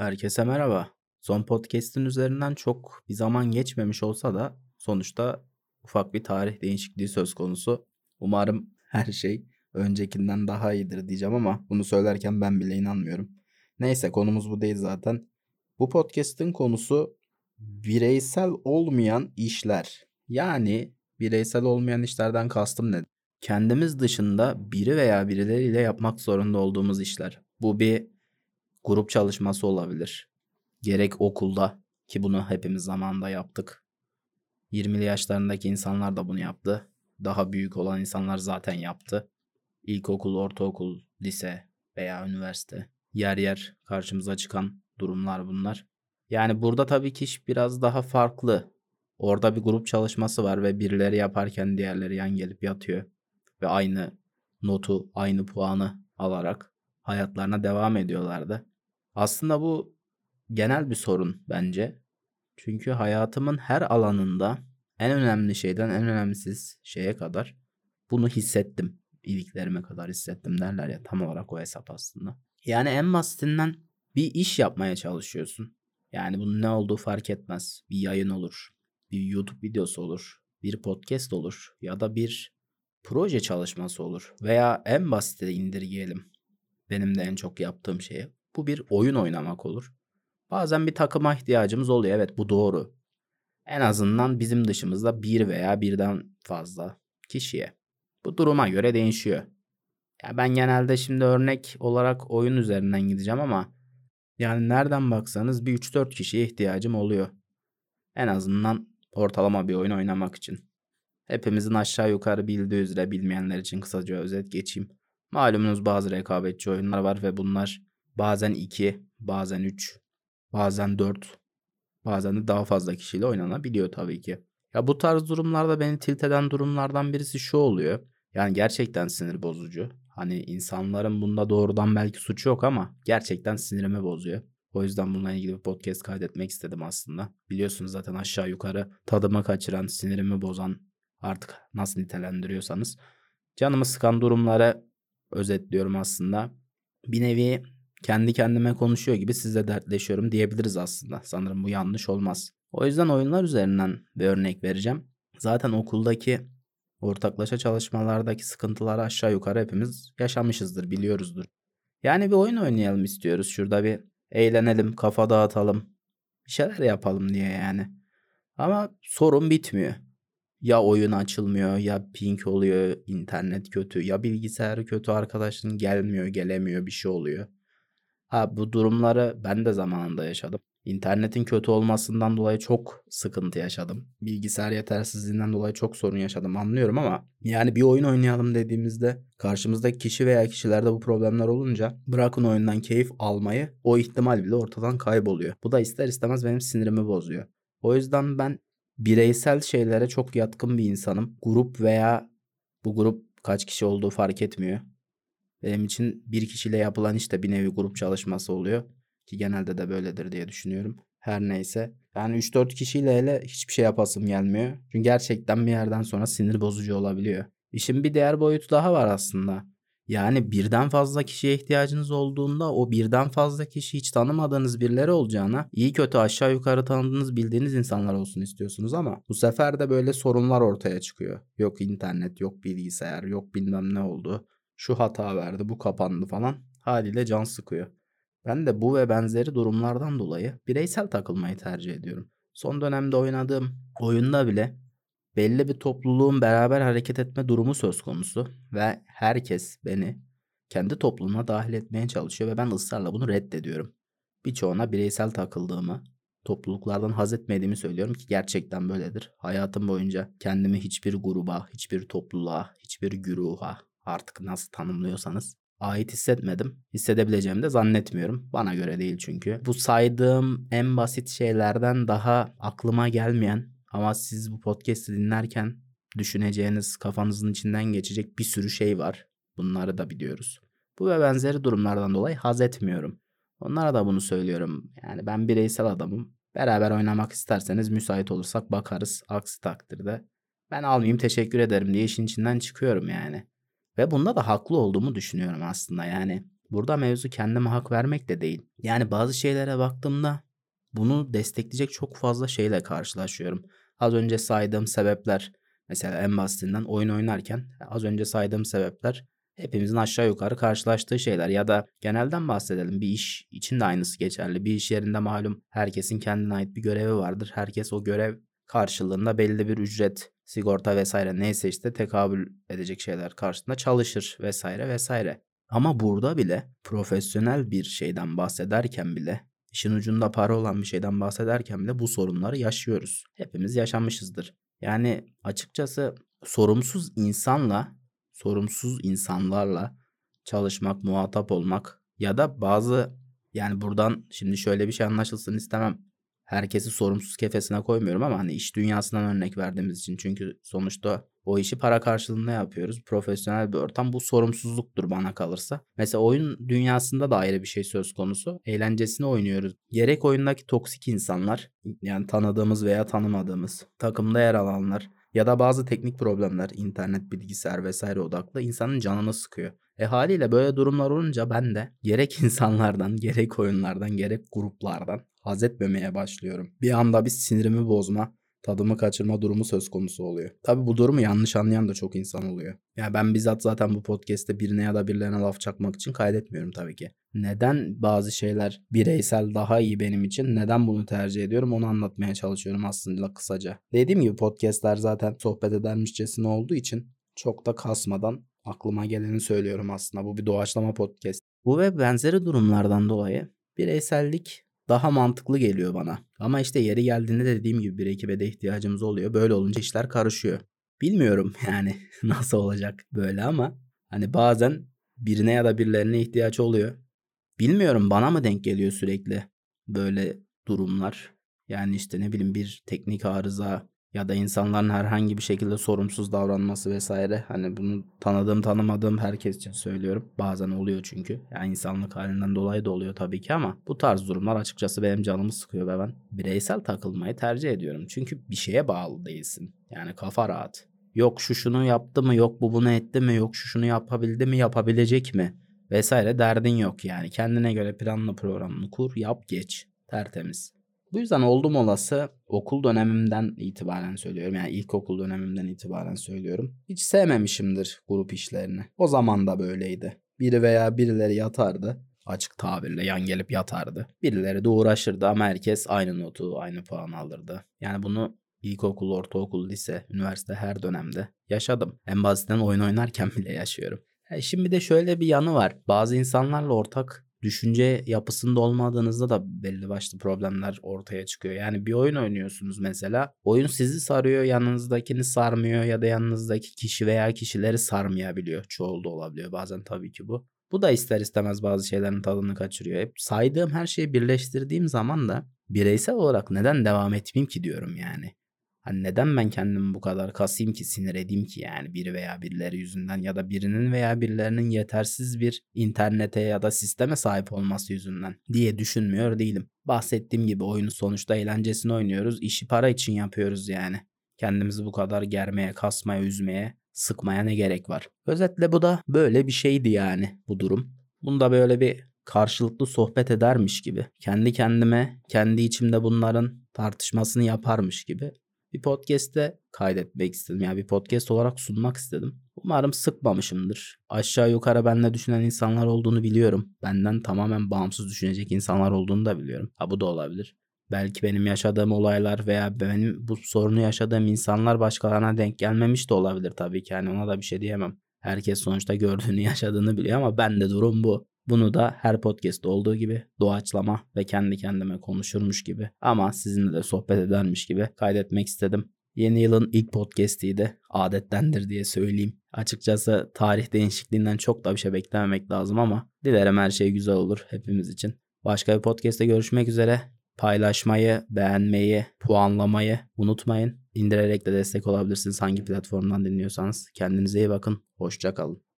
Herkese merhaba. Son podcast'in üzerinden çok bir zaman geçmemiş olsa da sonuçta ufak bir tarih değişikliği söz konusu. Umarım her şey öncekinden daha iyidir diyeceğim ama bunu söylerken ben bile inanmıyorum. Neyse konumuz bu değil zaten. Bu podcast'in konusu bireysel olmayan işler. Yani bireysel olmayan işlerden kastım ne? Kendimiz dışında biri veya birileriyle yapmak zorunda olduğumuz işler. Bu bir grup çalışması olabilir. Gerek okulda ki bunu hepimiz zamanında yaptık. 20'li yaşlarındaki insanlar da bunu yaptı. Daha büyük olan insanlar zaten yaptı. İlkokul, ortaokul, lise veya üniversite. Yer yer karşımıza çıkan durumlar bunlar. Yani burada tabii ki iş biraz daha farklı. Orada bir grup çalışması var ve birileri yaparken diğerleri yan gelip yatıyor. Ve aynı notu, aynı puanı alarak hayatlarına devam ediyorlardı. Aslında bu genel bir sorun bence. Çünkü hayatımın her alanında en önemli şeyden en önemsiz şeye kadar bunu hissettim. İliklerime kadar hissettim derler ya tam olarak o hesap aslında. Yani en basitinden bir iş yapmaya çalışıyorsun. Yani bunun ne olduğu fark etmez. Bir yayın olur, bir YouTube videosu olur, bir podcast olur ya da bir proje çalışması olur. Veya en basite indirgeyelim. Benim de en çok yaptığım şeyi. Bu bir oyun oynamak olur. Bazen bir takıma ihtiyacımız oluyor. Evet bu doğru. En azından bizim dışımızda bir veya birden fazla kişiye. Bu duruma göre değişiyor. Ya ben genelde şimdi örnek olarak oyun üzerinden gideceğim ama yani nereden baksanız bir 3-4 kişiye ihtiyacım oluyor. En azından ortalama bir oyun oynamak için. Hepimizin aşağı yukarı bildiği üzere bilmeyenler için kısaca özet geçeyim. Malumunuz bazı rekabetçi oyunlar var ve bunlar bazen 2, bazen 3, bazen 4, bazen de daha fazla kişiyle oynanabiliyor tabii ki. Ya bu tarz durumlarda beni tilt eden durumlardan birisi şu oluyor. Yani gerçekten sinir bozucu. Hani insanların bunda doğrudan belki suçu yok ama gerçekten sinirimi bozuyor. O yüzden bununla ilgili bir podcast kaydetmek istedim aslında. Biliyorsunuz zaten aşağı yukarı tadımı kaçıran, sinirimi bozan artık nasıl nitelendiriyorsanız. Canımı sıkan durumları özetliyorum aslında. Bir nevi kendi kendime konuşuyor gibi sizle dertleşiyorum diyebiliriz aslında. Sanırım bu yanlış olmaz. O yüzden oyunlar üzerinden bir örnek vereceğim. Zaten okuldaki ortaklaşa çalışmalardaki sıkıntıları aşağı yukarı hepimiz yaşamışızdır, biliyoruzdur. Yani bir oyun oynayalım istiyoruz. Şurada bir eğlenelim, kafa dağıtalım, bir şeyler yapalım diye yani. Ama sorun bitmiyor. Ya oyun açılmıyor, ya ping oluyor, internet kötü, ya bilgisayar kötü, arkadaşın gelmiyor, gelemiyor, bir şey oluyor. Ha bu durumları ben de zamanında yaşadım. İnternetin kötü olmasından dolayı çok sıkıntı yaşadım. Bilgisayar yetersizliğinden dolayı çok sorun yaşadım anlıyorum ama yani bir oyun oynayalım dediğimizde karşımızdaki kişi veya kişilerde bu problemler olunca bırakın oyundan keyif almayı o ihtimal bile ortadan kayboluyor. Bu da ister istemez benim sinirimi bozuyor. O yüzden ben bireysel şeylere çok yatkın bir insanım. Grup veya bu grup kaç kişi olduğu fark etmiyor. Benim için bir kişiyle yapılan işte bir nevi grup çalışması oluyor. Ki genelde de böyledir diye düşünüyorum. Her neyse. Yani 3-4 kişiyle hele hiçbir şey yapasım gelmiyor. Çünkü gerçekten bir yerden sonra sinir bozucu olabiliyor. İşin bir diğer boyutu daha var aslında. Yani birden fazla kişiye ihtiyacınız olduğunda o birden fazla kişi hiç tanımadığınız birileri olacağına iyi kötü aşağı yukarı tanıdığınız bildiğiniz insanlar olsun istiyorsunuz ama bu sefer de böyle sorunlar ortaya çıkıyor. Yok internet, yok bilgisayar, yok bilmem ne oldu şu hata verdi, bu kapandı falan haliyle can sıkıyor. Ben de bu ve benzeri durumlardan dolayı bireysel takılmayı tercih ediyorum. Son dönemde oynadığım oyunda bile belli bir topluluğun beraber hareket etme durumu söz konusu ve herkes beni kendi topluluğuna dahil etmeye çalışıyor ve ben ısrarla bunu reddediyorum. Birçoğuna bireysel takıldığımı, topluluklardan haz etmediğimi söylüyorum ki gerçekten böyledir. Hayatım boyunca kendimi hiçbir gruba, hiçbir topluluğa, hiçbir güruha, artık nasıl tanımlıyorsanız ait hissetmedim. Hissedebileceğimi de zannetmiyorum. Bana göre değil çünkü. Bu saydığım en basit şeylerden daha aklıma gelmeyen ama siz bu podcast'i dinlerken düşüneceğiniz, kafanızın içinden geçecek bir sürü şey var. Bunları da biliyoruz. Bu ve benzeri durumlardan dolayı haz etmiyorum. Onlara da bunu söylüyorum. Yani ben bireysel adamım. Beraber oynamak isterseniz müsait olursak bakarız. Aksi takdirde ben almayayım teşekkür ederim diye işin içinden çıkıyorum yani. Ve bunda da haklı olduğumu düşünüyorum aslında yani. Burada mevzu kendime hak vermek de değil. Yani bazı şeylere baktığımda bunu destekleyecek çok fazla şeyle karşılaşıyorum. Az önce saydığım sebepler mesela en basitinden oyun oynarken az önce saydığım sebepler hepimizin aşağı yukarı karşılaştığı şeyler ya da genelden bahsedelim. Bir iş için de aynısı geçerli. Bir iş yerinde malum herkesin kendine ait bir görevi vardır. Herkes o görev karşılığında belli bir ücret, sigorta vesaire neyse işte tekabül edecek şeyler karşısında çalışır vesaire vesaire. Ama burada bile profesyonel bir şeyden bahsederken bile işin ucunda para olan bir şeyden bahsederken bile bu sorunları yaşıyoruz. Hepimiz yaşamışızdır. Yani açıkçası sorumsuz insanla, sorumsuz insanlarla çalışmak, muhatap olmak ya da bazı yani buradan şimdi şöyle bir şey anlaşılsın istemem herkesi sorumsuz kefesine koymuyorum ama hani iş dünyasından örnek verdiğimiz için çünkü sonuçta o işi para karşılığında yapıyoruz. Profesyonel bir ortam bu sorumsuzluktur bana kalırsa. Mesela oyun dünyasında da ayrı bir şey söz konusu. Eğlencesini oynuyoruz. Gerek oyundaki toksik insanlar yani tanıdığımız veya tanımadığımız takımda yer alanlar ya da bazı teknik problemler internet bilgisayar vesaire odaklı insanın canını sıkıyor. E haliyle böyle durumlar olunca ben de gerek insanlardan gerek oyunlardan gerek gruplardan haz etmemeye başlıyorum. Bir anda bir sinirimi bozma, tadımı kaçırma durumu söz konusu oluyor. Tabi bu durumu yanlış anlayan da çok insan oluyor. Yani ben bizzat zaten bu podcast'te birine ya da birilerine laf çakmak için kaydetmiyorum tabii ki. Neden bazı şeyler bireysel daha iyi benim için? Neden bunu tercih ediyorum? Onu anlatmaya çalışıyorum aslında kısaca. Dediğim gibi podcast'ler zaten sohbet edermişçesine olduğu için çok da kasmadan aklıma geleni söylüyorum aslında. Bu bir doğaçlama podcast. Bu ve benzeri durumlardan dolayı bireysellik daha mantıklı geliyor bana. Ama işte yeri geldiğinde dediğim gibi bir ekibe de ihtiyacımız oluyor. Böyle olunca işler karışıyor. Bilmiyorum yani nasıl olacak böyle ama hani bazen birine ya da birilerine ihtiyaç oluyor. Bilmiyorum bana mı denk geliyor sürekli böyle durumlar. Yani işte ne bileyim bir teknik arıza ya da insanların herhangi bir şekilde sorumsuz davranması vesaire. Hani bunu tanıdığım tanımadığım herkes için söylüyorum. Bazen oluyor çünkü. Yani insanlık halinden dolayı da oluyor tabii ki ama bu tarz durumlar açıkçası benim canımı sıkıyor ve ben bireysel takılmayı tercih ediyorum. Çünkü bir şeye bağlı değilsin. Yani kafa rahat. Yok şu şunu yaptı mı, yok bu bunu etti mi, yok şu şunu yapabildi mi, yapabilecek mi vesaire derdin yok yani. Kendine göre planlı programını kur, yap, geç. Tertemiz. Bu yüzden oldum olası okul dönemimden itibaren söylüyorum. Yani ilkokul dönemimden itibaren söylüyorum. Hiç sevmemişimdir grup işlerini. O zaman da böyleydi. Biri veya birileri yatardı. Açık tabirle yan gelip yatardı. Birileri de uğraşırdı ama herkes aynı notu, aynı puan alırdı. Yani bunu ilkokul, ortaokul, lise, üniversite her dönemde yaşadım. En basitinden oyun oynarken bile yaşıyorum. E şimdi de şöyle bir yanı var. Bazı insanlarla ortak düşünce yapısında olmadığınızda da belli başlı problemler ortaya çıkıyor. Yani bir oyun oynuyorsunuz mesela. Oyun sizi sarıyor, yanınızdakini sarmıyor ya da yanınızdaki kişi veya kişileri sarmayabiliyor. Çoğul da olabiliyor bazen tabii ki bu. Bu da ister istemez bazı şeylerin tadını kaçırıyor. Hep saydığım her şeyi birleştirdiğim zaman da bireysel olarak neden devam etmeyeyim ki diyorum yani. Hani neden ben kendimi bu kadar kasayım ki sinir edeyim ki yani biri veya birileri yüzünden ya da birinin veya birilerinin yetersiz bir internete ya da sisteme sahip olması yüzünden diye düşünmüyor değilim. Bahsettiğim gibi oyunu sonuçta eğlencesini oynuyoruz. işi para için yapıyoruz yani. Kendimizi bu kadar germeye, kasmaya, üzmeye, sıkmaya ne gerek var? Özetle bu da böyle bir şeydi yani bu durum. Bunda böyle bir karşılıklı sohbet edermiş gibi, kendi kendime, kendi içimde bunların tartışmasını yaparmış gibi bir podcast'te kaydetmek istedim. Yani bir podcast olarak sunmak istedim. Umarım sıkmamışımdır. Aşağı yukarı benle düşünen insanlar olduğunu biliyorum. Benden tamamen bağımsız düşünecek insanlar olduğunu da biliyorum. Ha bu da olabilir. Belki benim yaşadığım olaylar veya benim bu sorunu yaşadığım insanlar başkalarına denk gelmemiş de olabilir tabii ki. Yani ona da bir şey diyemem. Herkes sonuçta gördüğünü yaşadığını biliyor ama ben de durum bu. Bunu da her podcast'te olduğu gibi doğaçlama ve kendi kendime konuşurmuş gibi ama sizinle de sohbet edermiş gibi kaydetmek istedim. Yeni yılın ilk podcast'iydi. Adettendir diye söyleyeyim. Açıkçası tarih değişikliğinden çok da bir şey beklememek lazım ama dilerim her şey güzel olur hepimiz için. Başka bir podcast'te görüşmek üzere. Paylaşmayı, beğenmeyi, puanlamayı unutmayın. İndirerek de destek olabilirsiniz hangi platformdan dinliyorsanız. Kendinize iyi bakın. Hoşçakalın.